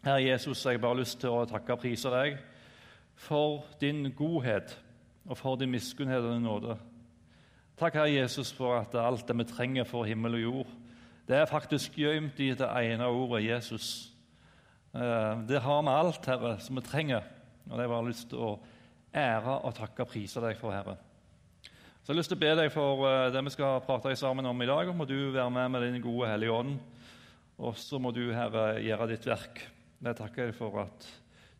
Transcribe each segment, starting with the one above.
Herre Jesus, jeg har bare lyst til å takke og prise deg for din godhet og for din miskunnhet og din nåde. Takk, Herre Jesus, for at alt det vi trenger for himmel og jord, det er faktisk gjemt i det ene ordet Jesus. Eh, det har vi alt, Herre, som vi trenger. Og det har jeg bare lyst til å ære og takke og prise deg for, Herre. Så jeg har lyst til å be deg for eh, det vi skal prate sammen om i dag. Må du være med med din gode Hellige Ånd. Og så må du, Herre, gjøre ditt verk. Jeg takker deg for at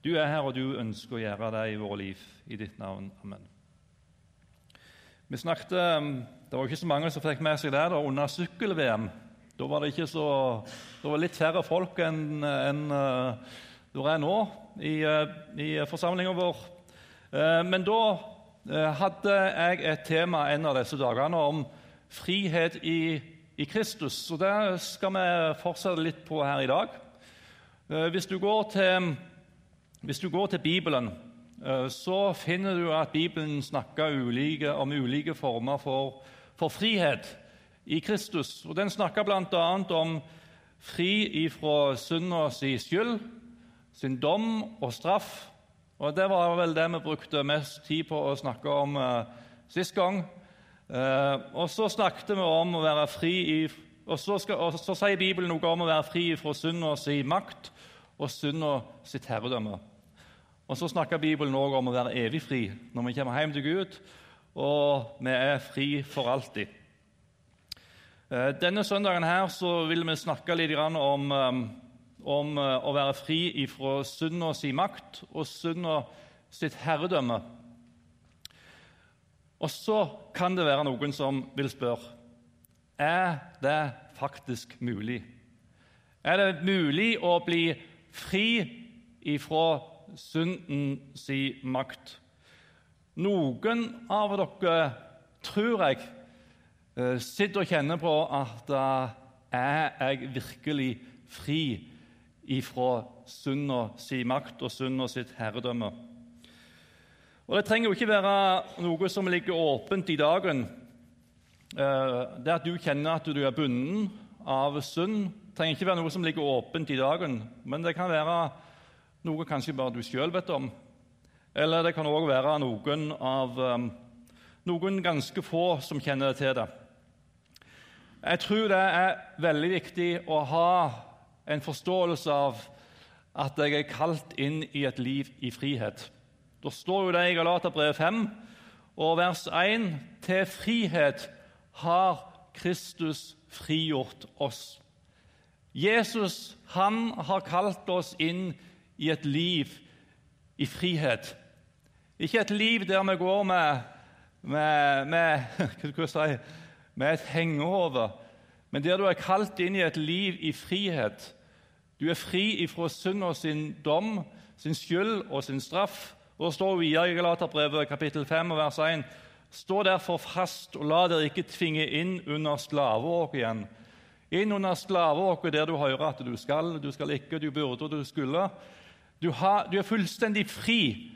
du er her, og du ønsker å gjøre det i våre liv. I ditt navn. Amen. Vi snakket, um, Det var ikke så mange som fikk med seg det da, under sykkel-VM. Da var det så, det var litt færre folk enn en, uh, det er nå i, uh, i forsamlinga vår. Uh, men da hadde jeg et tema en av disse dagene om frihet i, i Kristus. Så det skal vi fortsette litt på her i dag. Hvis du går til, du går til Bibelen Eh, så finner du at Bibelen snakker ulike, om ulike former for, for, frihet i Kristus. Og Den snakker bl.a. om fri ifra synda skyld, sin dom og straff. Og Det var vel det vi brukte mest tid på å snakke om uh, sist gang. Uh, og så snakket vi om å være fri i, og så, skal, og så sier Bibelen noe om å være fri fra synda si makt og synda sitt herredømme. Og så snakker Bibelen også om å være evig fri når vi kommer hjem til Gud, og vi er fri for alltid. Eh, denne søndagen her så vil vi snakke litt om, eh, om eh, å være fri fra synda si makt og synda sitt herredømme. Og så kan det være noen som vil spørre er det faktisk mulig. Er det mulig å bli fri ifra synden si makt. Noen av dere, tror jeg, eh, sitter og kjenner på at er jeg virkelig fri ifra synda si makt og synda sitt herredømme? Og Det trenger jo ikke være noe som ligger åpent i dagen. Eh, det at du kjenner at du er bunden av synd, trenger ikke være noe som ligger åpent i dagen, men det kan være noe kanskje bare du sjøl vet om. Eller det kan òg være noen av um, noen ganske få som kjenner til det. Jeg tror det er veldig viktig å ha en forståelse av at jeg er kalt inn i et liv i frihet. Da står jo det i Galaterbrevet 5 og vers 1.: Til frihet har Kristus frigjort oss. Jesus han har kalt oss inn i et liv i frihet. Ikke et liv der vi går med, med, med, si, med et hengehode, men der du er kalt inn i et liv i frihet. Du er fri ifra synd og sin dom, sin skyld og sin straff. Og Det står videre i Galaterbrevet kapittel 5 vers 1.: Stå derfor fast og la dere ikke tvinge inn under slaveåket igjen. Inn under slaveåket der du hører at du skal, du skal ikke, du burde du skulle. Du, har, du, er fullstendig fri.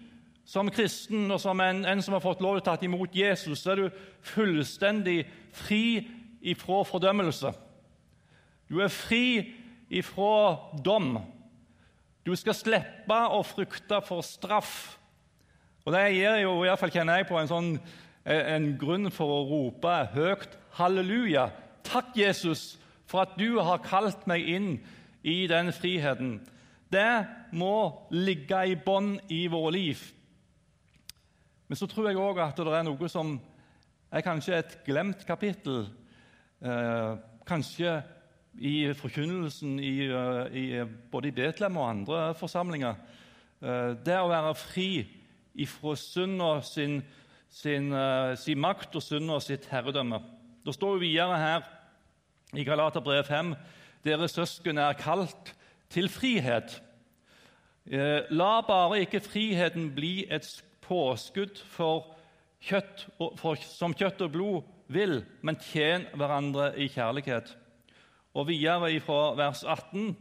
Som kristen og som en, en som har fått lov til å ta imot Jesus, så er du fullstendig fri ifra fordømmelse. Du er fri ifra dom. Du skal slippe å frykte for straff. Og Det gir jo, i hvert fall kjenner jeg på, en, sånn, en grunn for å rope høyt halleluja. Takk, Jesus, for at du har kalt meg inn i den friheten det må ligge i bånn i våre liv. Men så tror jeg òg at det er noe som er kanskje et glemt kapittel. Eh, kanskje i forkynnelsen i, eh, i, både i Betlehem og andre forsamlinger. Eh, det å være fri ifra synda sin, sin, sin, sin, makt og synda sitt herredømme. Det står jo videre her i Galaterbrevet 5 dere søsken er kalt til frihet. Eh, la bare ikke friheten bli et påskudd for kjøtt, for, som kjøtt og blod vil, men tjen hverandre i kjærlighet. Og videre fra vers 18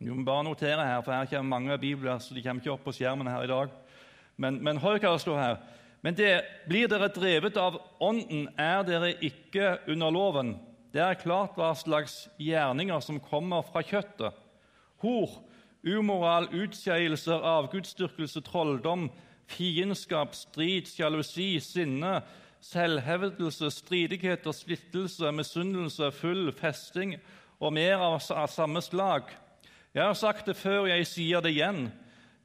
Du må bare notere her, for her kommer mange bibler, så de kommer ikke opp på skjermen her i dag. Men, men hør hva det står her. Men det, blir dere drevet av Ånden, er dere ikke under loven. Det er klart hva slags gjerninger som kommer fra kjøttet hor, umoral, utskeielser, avgudsdyrkelse, trolldom, fiendskap, strid, sjalusi, sinne, selvhevdelse, stridigheter, splittelse, misunnelse, full festing og mer av samme slag. Jeg har sagt det før, jeg sier det igjen.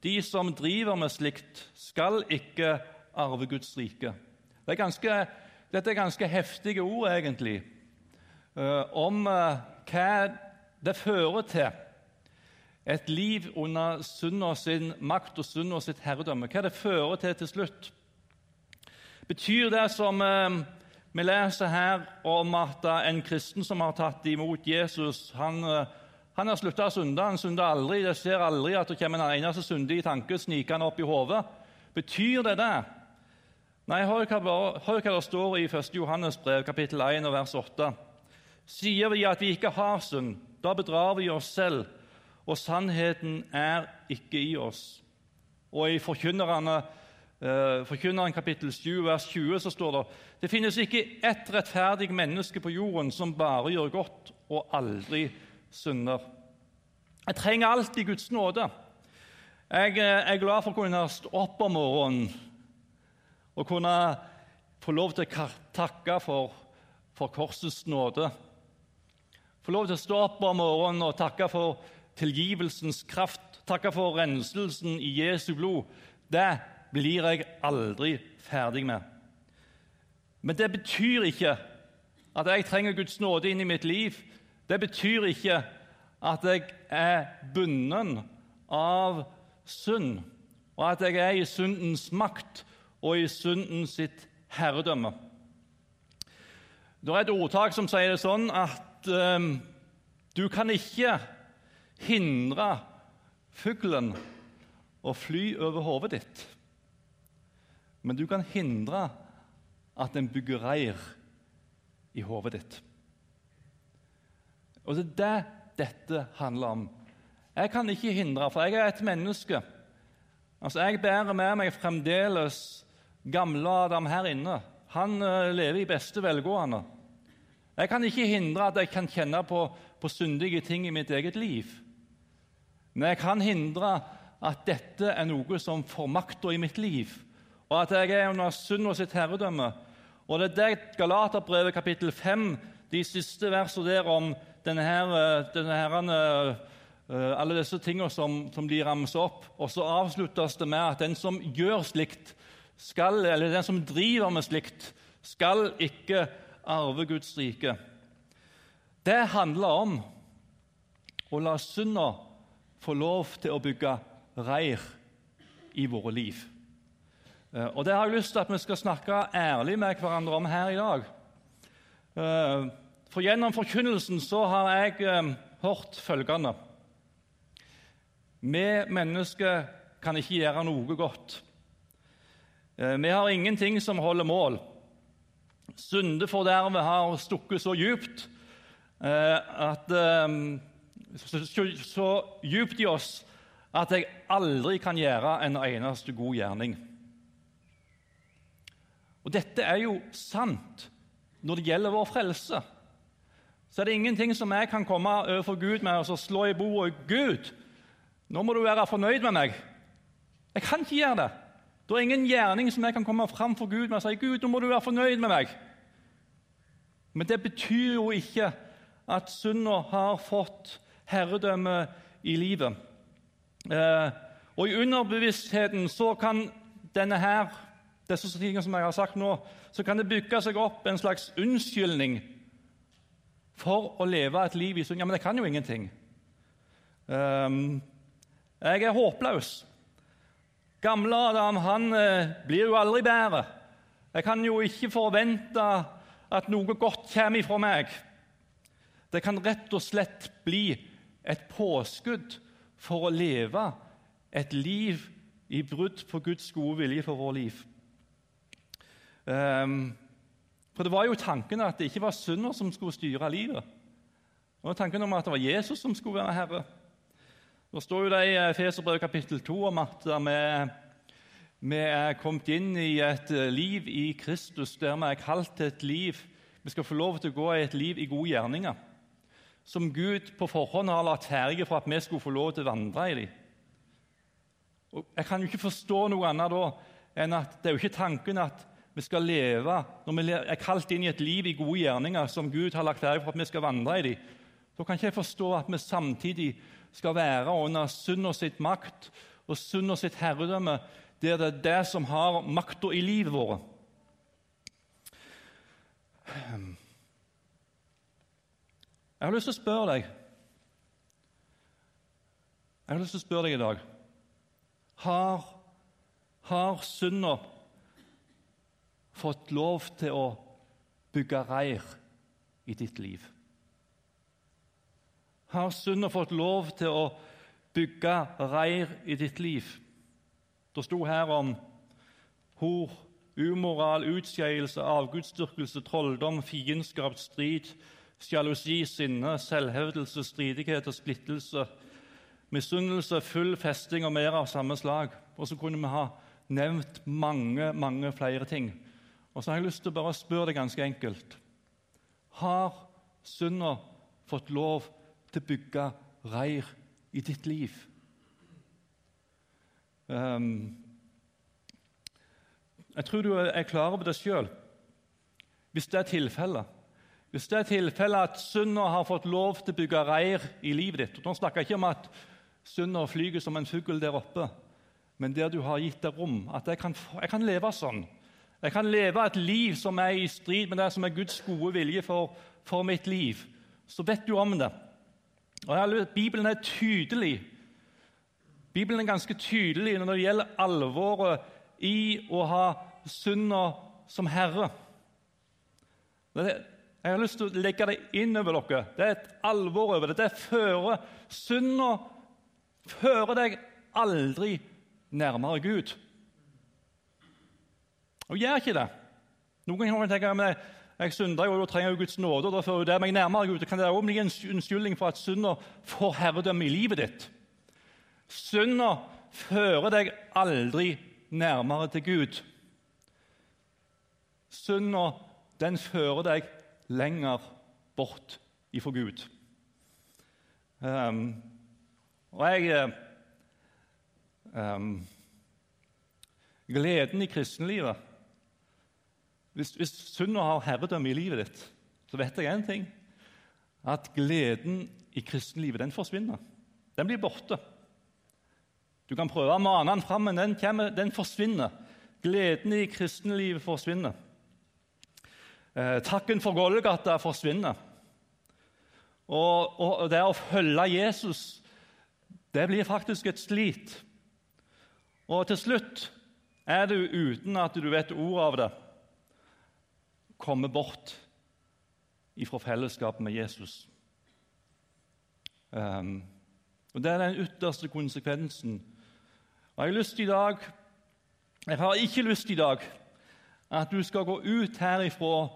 De som driver med slikt, skal ikke arve Guds rike. Det er ganske, dette er ganske heftige ord, egentlig, om eh, hva det fører til et liv under Sunna sin makt og Sunna sitt herredømme. Hva det fører til til slutt. Betyr det som eh, vi leser her om at en kristen som har tatt imot Jesus, han, eh, han har slutta å synde. Han synder aldri. Det skjer aldri at det kommer en eneste syndig tanke snikende opp i hodet. Betyr det det? Nei, hør hva, hør hva det står i 1. Johannes brev, kapittel 1, vers 8. Sier vi at vi ikke har synd, da bedrar vi oss selv, og sannheten er ikke i oss. Og i Forkynnerne Eh, Forkynneren kapittel 7, vers 20 så står det det finnes ikke ett rettferdig menneske på jorden som bare gjør godt og aldri synder. Jeg trenger alltid Guds nåde. Jeg eh, er glad for å kunne stå opp om morgenen og kunne få lov til å takke for, for korsets nåde. Få lov til å stå opp om morgenen og takke for tilgivelsens kraft, takke for renselsen i Jesu blod. Det blir jeg aldri ferdig med. Men det betyr ikke at jeg trenger Guds nåde inn i mitt liv. Det betyr ikke at jeg er bundet av synd, og at jeg er i syndens makt og i synden sitt herredømme. Det er et ordtak som sier det sånn at um, du kan ikke hindre fuglen å fly over hodet ditt men du kan hindre at den bygger reir i hodet ditt. Og Det er det dette handler om. Jeg kan ikke hindre, for jeg er et menneske. Altså, Jeg bærer med meg fremdeles gamle Adam her inne. Han uh, lever i beste velgående. Jeg kan ikke hindre at jeg kan kjenne på, på syndige ting i mitt eget liv. Men jeg kan hindre at dette er noe som får makta i mitt liv og at jeg er under synd og sitt herredømme. Og Det er det Galaterbrevet kapittel 5, de siste versene der om denne her, eh, denne her, eh, alle disse tingene som, som de ramser opp. Og så avsluttes det med at den som gjør slikt, skal, eller den som driver med slikt, skal ikke arve Guds rike. Det handler om å la synda få lov til å bygge reir i våre liv. Eh, og Det har jeg lyst til at vi skal snakke ærlig med hverandre om her i dag. Eh, for Gjennom forkynnelsen så har jeg eh, hørt følgende Vi mennesker kan ikke gjøre noe godt. Vi har ingenting som holder mål. Syndefordervet har stukket så djupt at så, så djupt i oss at jeg aldri kan gjøre en eneste god gjerning. Og dette er jo sant når det gjelder vår frelse. Så er det ingenting som jeg kan komme overfor Gud med og så slå i bordet. 'Gud, nå må du være fornøyd med meg.' Jeg kan ikke gjøre det. Det er ingen gjerning som jeg kan komme fram for Gud med og si 'Gud, nå må du være fornøyd med meg'. Men det betyr jo ikke at synda har fått herredømme i livet. Eh, og I underbevisstheten så kan denne her disse tingene som jeg har sagt nå, så kan det bygge seg opp en slags unnskyldning for å leve et liv i synd. Ja, men jeg kan jo ingenting. Um, jeg er håpløs. Gamle Adam han eh, blir jo aldri bedre. Jeg kan jo ikke forvente at noe godt kommer ifra meg. Det kan rett og slett bli et påskudd for å leve et liv i brudd på Guds gode vilje for vår liv. Um, for det var jo tanken at det ikke var synder som skulle styre livet. Det var tanken om at det var Jesus som skulle være herre. Det står jo det i Feserbrevet kapittel 2 om at vi, vi er kommet inn i et liv i Kristus der vi er kalt til et liv Vi skal få lov til å gå i et liv i gode gjerninger. som Gud på forhånd har lagt ferdige for at vi skulle få lov til å vandre i dem. Og jeg kan jo ikke forstå noe annet da enn at det er jo ikke tanken at vi skal leve når vi er kalt inn i et liv i gode gjerninger som Gud har lagt ferdig for at vi skal vandre i dem. Da kan ikke jeg forstå at vi samtidig skal være under synd og sitt makt og synd og sitt herredømme, der det er det som har makta i livet vårt. Jeg har lyst til å spørre deg Jeg har lyst til å spørre deg i dag Har, har synda fått lov til å bygge reir i ditt liv? Har synda fått lov til å bygge reir i ditt liv? Det sto her om hor, umoral, utskeielse, avgudsdyrkelse, trolldom, fiendskap, strid, sjalusi, sinne, selvhevdelse, stridighet og splittelse, misunnelse, full festing og mer av samme slag. Og så kunne vi ha nevnt mange, mange flere ting. Og så har jeg lyst til å bare spørre deg ganske enkelt Har synda fått lov til å bygge reir i ditt liv? Um, jeg tror du er klar over det sjøl, hvis det er tilfellet. Hvis det er tilfellet at synda har fått lov til å bygge reir i livet ditt og Nå snakker jeg ikke om at synda flyger som en fugl der oppe, men der du har gitt det rom. At jeg kan, jeg kan, leve sånn. Jeg kan leve et liv som er i strid med det som er Guds gode vilje for, for mitt liv. Så vet du om det. Og Bibelen er tydelig. Bibelen er ganske tydelig når det gjelder alvoret i å ha synda som herre. Jeg har lyst til å legge det inn over dere. Det er et alvor over det. Det fører Synda fører deg aldri nærmere Gud. Og gjør ikke det. Noen ganger tenker jeg at jeg synder jo, da trenger jeg Guds nåde. og da fører det meg nærmere Gud. Det kan det også bli en unnskyldning for at synda får herredømme i livet ditt. Synda fører deg aldri nærmere til Gud. Synda den fører deg lenger bort ifra Gud. Um, og jeg um, Gleden i kristenlivet Hvis, hvis synda har herredømme i livet ditt, så vet jeg én ting. At gleden i kristenlivet den forsvinner. Den blir borte. Du kan prøve å mane den fram, men den, kommer, den forsvinner. Gleden i kristenlivet forsvinner. Eh, takken for Golgata forsvinner. Og, og, det å følge Jesus det blir faktisk et slit. Og til slutt er du, uten at du vet ordet av det, komme bort ifra fellesskapet med Jesus. Um, og Det er den ytterste konsekvensen. Jeg har lyst i dag Jeg har ikke lyst i dag at du skal gå ut herifra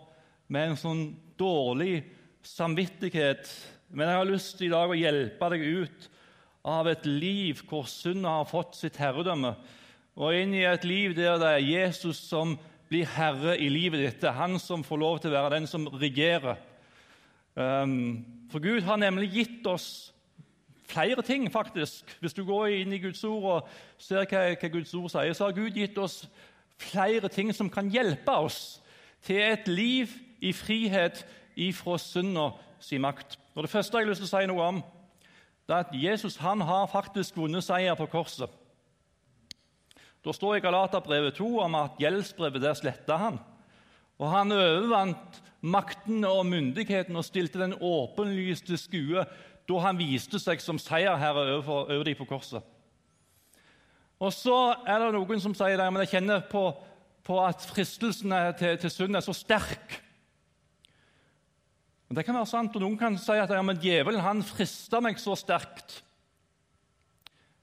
med en sånn dårlig samvittighet. Men jeg har lyst i dag å hjelpe deg ut av et liv hvor synda har fått sitt herredømme, og inn i et liv der det er Jesus som blir herre i livet ditt. Det er han som får lov til å være den som regerer. Um, for Gud har nemlig gitt oss flere ting, faktisk. Hvis du går inn i Guds ord og ser hva, hva Guds ord sier, så har Gud gitt oss flere ting som kan hjelpe oss til et liv i frihet ifra synda si makt. Og Det første jeg har lyst til å si noe om, det er at Jesus han har faktisk vunnet seier på korset. Da står i Galaterbrevet 2 om at gjeldsbrevet der sletta han. Og han overvant makten og myndigheten og stilte den åpenlyste skue da han viste seg som seierherre over, over dem på korset. Og så er det noen som sier at jeg kjenner på, på at fristelsen til, til synd er så sterk. Men Det kan være sant, og noen kan si at ja, men djevelen han frista meg så sterkt.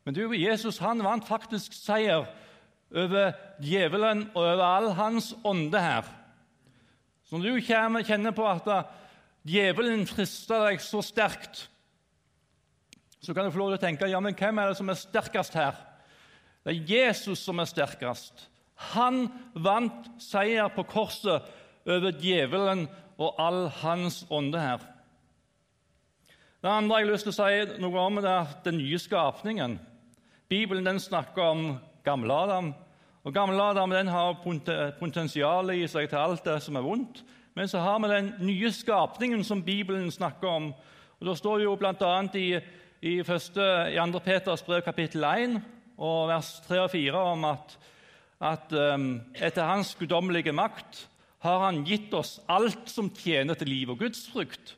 Men du, Jesus han vant faktisk seier over djevelen og over all hans ånde her. Så når du kjenner på at djevelen frister deg så sterkt, så kan du få lov til å tenke ja, men hvem er det som er sterkest her? Det er Jesus som er sterkest. Han vant seier på korset over djevelen og all hans ånde her. Det andre jeg har lyst til å si noe om, det er den nye skapningen. Bibelen den snakker om gamle Adam. Og Gamle Adam den har potensial i seg til alt det som er vondt. Men så har vi den nye skapningen som Bibelen snakker om. Og Da står jo bl.a. I, i, første, i 2. Peters brev kapittel 1 og vers 3 og 4 om at, at um, etter hans guddommelige makt har han gitt oss alt som tjener til liv og Guds frukt.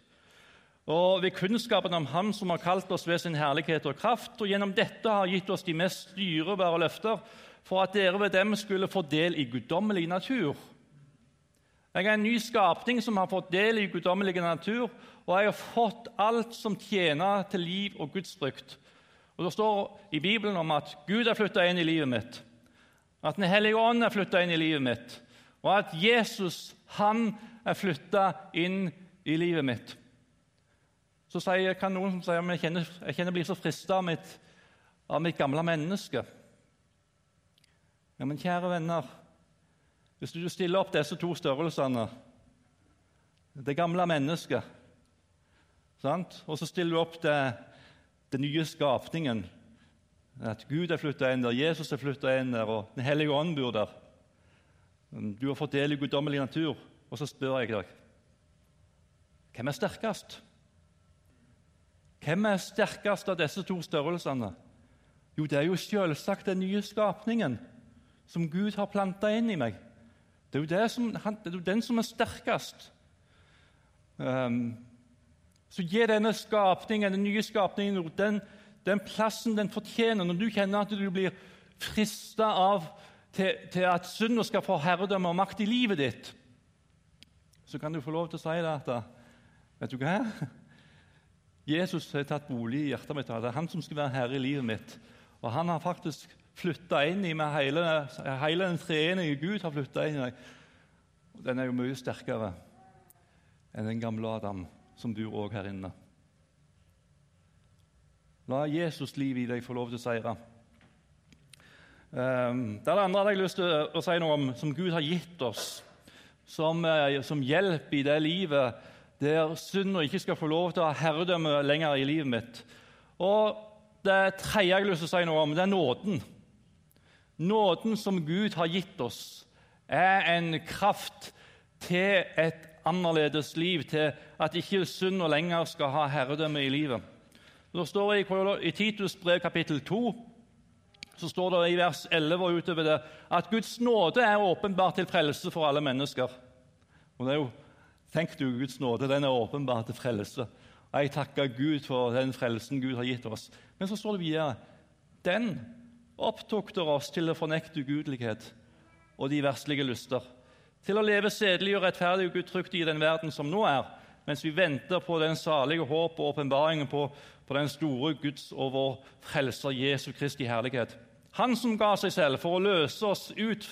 Og ved kunnskapen om Ham som har kalt oss ved sin herlighet og kraft, og gjennom dette har gitt oss de mest dyrebare løfter, for at dere ved dem skulle få del i guddommelig natur. Jeg er en ny skapning som har fått del i guddommelig natur, og jeg har fått alt som tjener til liv og Guds frykt. Og Det står i Bibelen om at Gud er flytta inn i livet mitt, at Den hellige ånd er flytta inn i livet mitt, og at Jesus han er flytta inn i livet mitt. Så sier, kan noen som sier at jeg kjenner, jeg kjenner blir så frista av, av mitt gamle menneske. Ja, Men kjære venner, hvis du stiller opp disse to størrelsene Det gamle mennesket sant? og så stiller du opp til den nye skapningen At Gud er flytta inn der, Jesus er flytta inn der, og Den hellige ånd bor der. Du har fått del i guddommelig natur. Og så spør jeg deg hvem er sterkest? Hvem er sterkest av disse to størrelsene? Jo, det er jo selvsagt den nye skapningen som Gud har planta inn i meg. Det er jo, det som, det er jo den som er sterkest. Um, så gi denne skapningen, den nye skapningen den, den, plassen den fortjener. Når du kjenner at du blir frista av til, til at synda skal få herredømme og makt i livet ditt, så kan du få lov til å si det at Vet du hva? Jesus har tatt bolig i hjertet mitt. Det er han som skal være herre i livet mitt. Og han har faktisk flytta inn i meg hele, hele den treenige Gud har flytta inn i meg. Den er jo mye sterkere enn den gamle Adam som bor òg her inne. La Jesus liv i deg få lov til å seire. Um, det er det andre jeg har lyst til å si noe om, som Gud har gitt oss som, uh, som hjelp i det livet der synda ikke skal få lov til å ha herredømme lenger i livet mitt. Og Det tredje jeg har lyst til å si noe om, det er nåden. Nåden som Gud har gitt oss, er en kraft til et annerledes liv, til at ikke synd og lenger skal ha herredømme i livet. Det står i, i Titus brev kapittel 2 så står det i vers 11 og utover det at Guds nåde er åpenbart til frelse for alle mennesker. Og det er jo, Tenk du, Guds nåde den er åpenbart til frelse. Jeg takker Gud for den frelsen Gud har gitt oss. Men så står det videre den opptukter oss til å fornekte ugudelighet og de verslige lyster, til å leve sedelig og rettferdig og gudfryktig i den verden som nå er, mens vi venter på den salige håp og åpenbaringen på, på, den store Guds og vår Frelser Jesu Kristi herlighet. Han som ga seg selv for å løse oss ut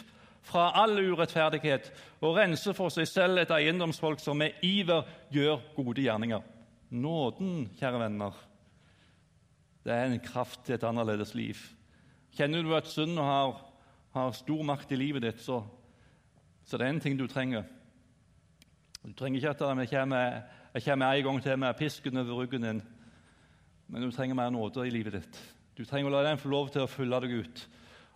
fra all urettferdighet og rense for seg selv et eiendomsfolk som med iver gjør gode gjerninger. Nåden, kjære venner, det er en kraft til et annerledes liv. Kjenner du at synden har, har stor makt i livet ditt, så, så det er en ting du trenger. Du trenger ikke at jeg kommer, en gang til med pisken over ryggen din, men du trenger mer nåde i livet ditt. Du trenger å la den få lov til å fylle deg ut.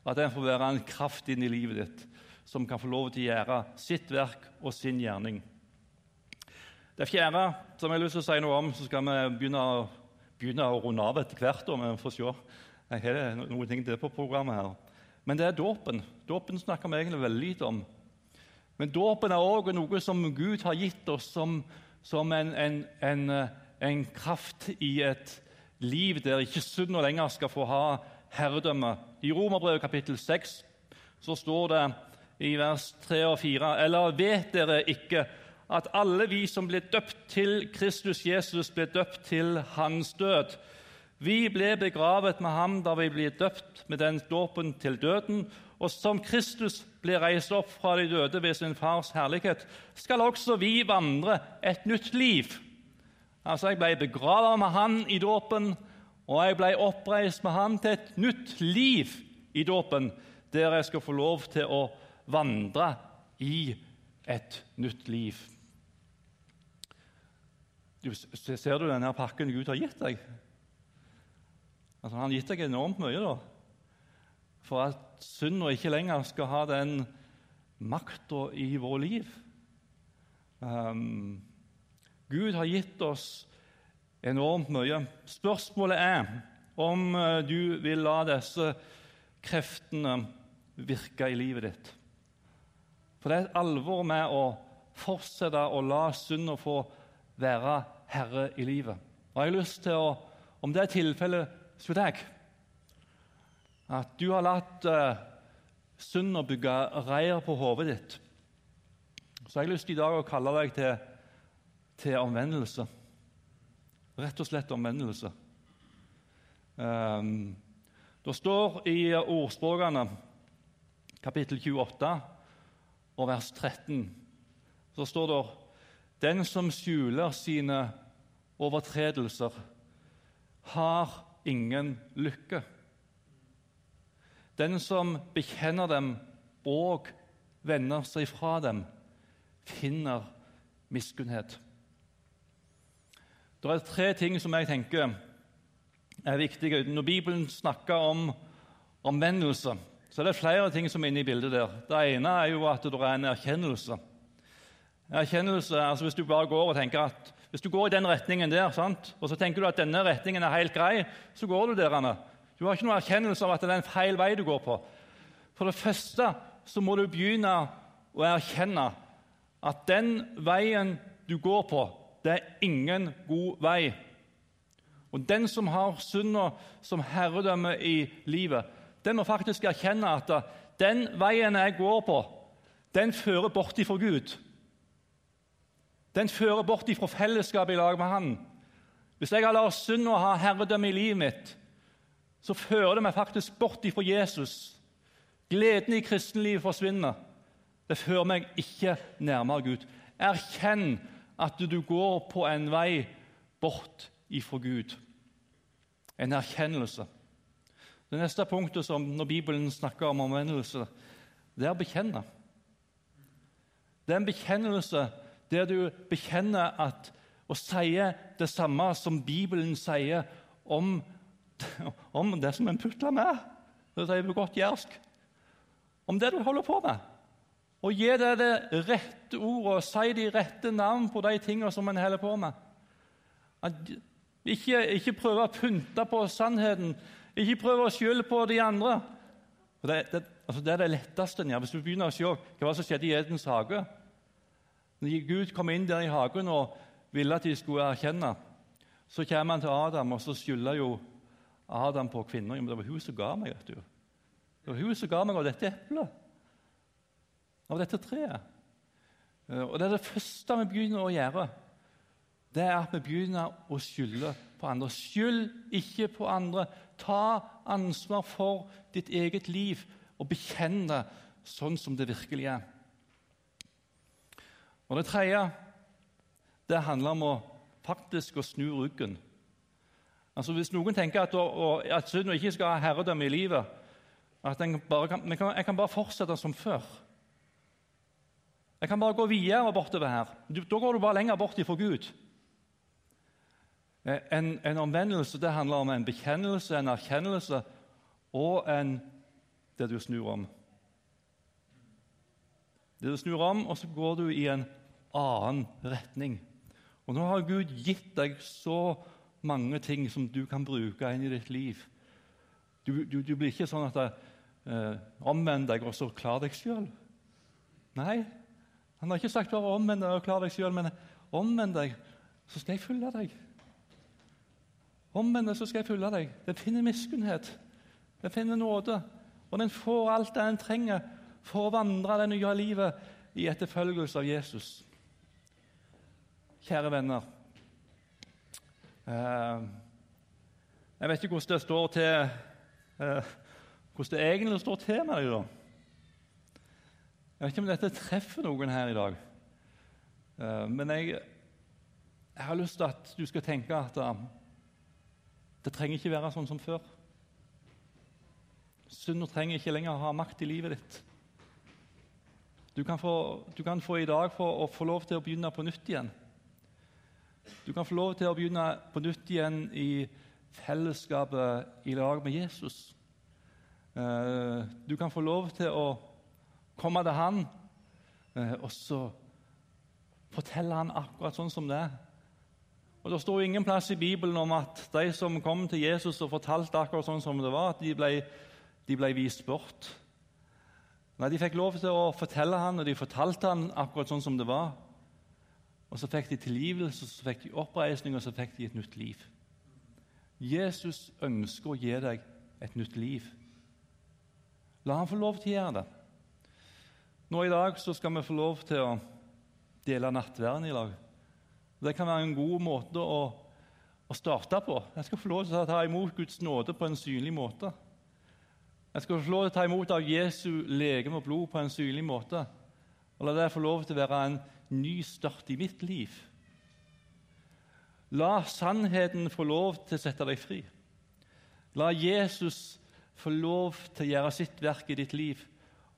At den får være en kraft inn i livet ditt som kan få lov til å gjøre sitt verk og sin gjerning. Det fjerde som jeg har lyst til å si noe om, så skal vi begynne, begynne å runde av etter hvert. om vi får se. Jeg har noen ting til på programmet her. Men det er dåpen. Dåpen snakker vi egentlig veldig lite om. Men dåpen er òg noe som Gud har gitt oss som, som en, en, en, en, kraft i et liv der ikke synd lenger skal få ha herredømme. I Romerbrevet kapittel 6 så står det i vers 3 og 4.: Eller vet dere ikke at alle vi som ble døpt til Kristus Jesus, ble døpt til hans død? Vi ble begravet med ham da vi ble døpt med den dåpen til døden. Og som Kristus ble reist opp fra de døde ved sin fars herlighet, skal også vi vandre et nytt liv. Altså, Jeg ble begravet med han i dåpen, og jeg ble oppreist med han til et nytt liv i dåpen, der jeg skal få lov til å vandre i et nytt liv. du, Ser du denne pakken Gud har gitt deg? Altså, han har gitt deg enormt mye da, for at synda ikke lenger skal ha den makta i vårt liv. Um, Gud har gitt oss enormt mye. Spørsmålet er om eh, du vil la disse kreftene virke i livet ditt. For det er et alvor med å fortsette å la synda få være herre i livet. Og jeg har lyst til å, om det er tilfellet hos deg, at du har latt uh, synda bygge reir på hodet ditt, så jeg har lyst i dag å kalle deg til, til omvendelse. Rett og slett omvendelse. Um, det står i ordspråkene, kapittel 28 og vers 13, så står det den som skjuler sine overtredelser, har ingen lykke. Den som bekjenner dem og vender seg fra dem, finner miskunnhet. Det er tre ting som jeg tenker er viktige. Når Bibelen snakker om omvendelse, så er det flere ting som er inne i bildet der. Det ene er jo at det er en erkjennelse. Erkjennelse, altså Hvis du bare går og tenker at hvis du går i den retningen der, sant? og så tenker du at denne retningen er helt grei, så går du der. Anne. Du har ikke noen erkjennelse av at det er en feil vei du går på. For det første så må du begynne å erkjenne at den veien du går på, det er ingen god vei. Og Den som har synda som herredømme i livet, den må faktisk erkjenne at den veien jeg går på, den fører bort ifra Gud. Den fører bort ifra fellesskapet i lag med Han. Hvis jeg har latt synda ha herredømme i livet mitt, så fører det meg faktisk bort ifra Jesus. Gleden i kristenlivet forsvinner. Det fører meg ikke nærmere Gud. Erkjenn at du går på en vei bort ifra Gud. En erkjennelse. Det neste punktet som når Bibelen snakker om omvendelse, det er å bekjenne. Det er en bekjennelse der du bekjenner at, og sier det samme som Bibelen sier om, om det som en putler med. Det sier på godt jærsk. Om det du holder på med. Og gi deg det rette ordet og si de rette navn på de tingene som en holder på med. Ikke, ikke prøve å pynte på sannheten. Ikke prøve å skylde på de andre. Det, det, altså det, er det letteste. Ja. Hvis du begynner å se hva som skjedde i Edens hage Når Gud kom inn der i hagen og ville at de skulle erkjenne, så kommer han til Adam, og så skylder jo Adam på kvinner. Men det var hun som ga meg. vet du. Det var hun som ga meg av dette eplet, av dette treet. Eh, og Det er det første vi begynner å gjøre det er at vi begynner å skylde på andre. Skyld ikke på andre. Ta ansvar for ditt eget liv og bekjenn det sånn som det virkelig er. Og Det tredje det handler om å faktisk å snu ryggen. Altså Hvis noen tenker at, at synden ikke skal ha herredømme i livet at bare kan, jeg, kan, jeg bare fortsette som før. Jeg kan bare gå videre bortover her. Da går du bare lenger bort ifra Gud. Eh, en, en, omvendelse det handler om en bekjennelse, en erkjennelse og en, det du snur om. Det du snur om, og så går du i en annen retning. Og Nå har Gud gitt deg så mange ting som du kan bruke inn i ditt liv. Du, du, du blir ikke sånn at eh, omvend deg og så klar deg sjøl. Nei, han har ikke sagt bare omvend deg og klar deg sjøl, men omvend deg, så skal jeg følge deg. Omvend deg, så skal jeg følge deg. Den finner miskunnhet. Den finner nåde. Og den får alt det den trenger for å vandre det nye livet i etterfølgelse av Jesus. Kjære venner Jeg vet ikke hvordan det står til eh, hvordan det egentlig står til med deg. da. Jeg vet ikke om dette treffer noen her i dag. Eh, men jeg, jeg har lyst til at du skal tenke at det trenger ikke være sånn som før. Synder trenger ikke lenger ha makt i livet ditt. Du kan, få, du kan få i dag få, få lov til å begynne på nytt igjen. Du kan få lov til å begynne på nytt igjen i fellesskapet i lag med Jesus. Eh, du kan få lov til å komme til Han eh, og så fortelle Han akkurat sånn som det er. Og Det står ingen plass i Bibelen om at de som kom til Jesus og fortalte akkurat sånn som det var, at de ble, de ble vist bort. Nei, De fikk lov til å fortelle han, og de fortalte han akkurat sånn som det var. Og Så fikk de tilgivelse, så fikk de oppreisning, og så fikk de et nytt liv. Jesus ønsker å gi deg et nytt liv. La han få lov til å gjøre det. Nå I dag så skal vi få lov til å dele nattverden i lag. Det kan være en god måte å, å starte på. Jeg skal få lov til å ta imot Guds nåde på en synlig måte. Jeg skal få lov til å ta imot av Jesu legeme og blod på en synlig måte. Og la det få lov til å være en ny start i mitt liv. La sannheten få lov til å sette deg fri. La Jesus få lov til å gjøre sitt verk i ditt liv,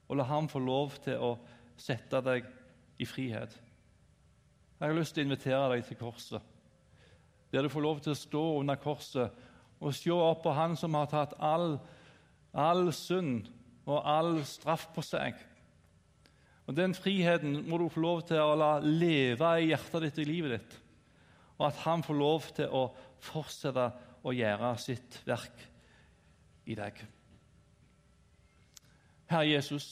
og la ham få lov til å sette deg i frihet. Jeg har lyst til å invitere deg til korset, der du får lov til å stå under korset og se opp på Han som har tatt all, all synd og all straff på seg. Og Den friheten må du få lov til å la leve i hjertet ditt og i livet ditt og at han får lov til å fortsette å gjøre sitt verk i deg. Herre Jesus,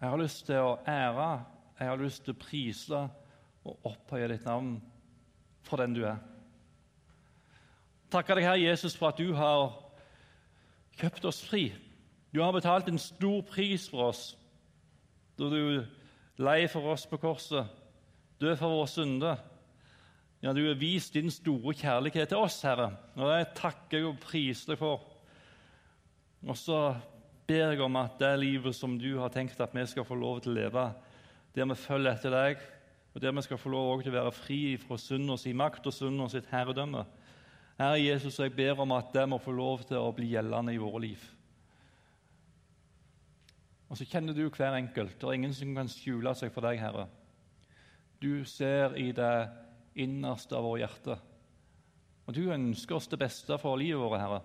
jeg har lyst til å ære, jeg har lyst til å prise og opphøye ditt navn for den du er. Takker deg, Herre Jesus, for at du har kjøpt oss fri. Du har betalt en stor pris for oss da du lei for oss på korset død for våre synder. Ja, du har vist din store kjærlighet til oss, Herre, og det takker jeg og priser deg for. Og så ber jeg om at det livet som du har tenkt at vi skal få lov til å leve, der vi følger etter deg, og der vi skal få lov til å være fri fra synd og sin makt og synd og sitt herredømme. Herre Jesus, jeg ber om at det må få lov til å bli gjeldende i våre liv. Og så kjenner du hver enkelt. Det er ingen som kan skjule seg for deg, Herre. Du ser i det innerste av vårt hjerte. Og du ønsker oss det beste for livet vårt, Herre.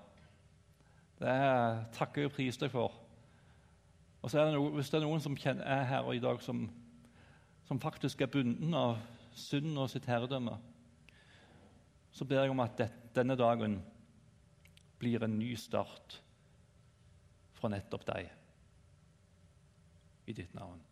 Det takker jeg og priser deg for. Og så er det noe, Hvis det er noen som er her i dag som, som faktisk er bunden av synd og sitt herredømme, så ber jeg om at det, denne dagen blir en ny start fra nettopp deg. I ditt navn.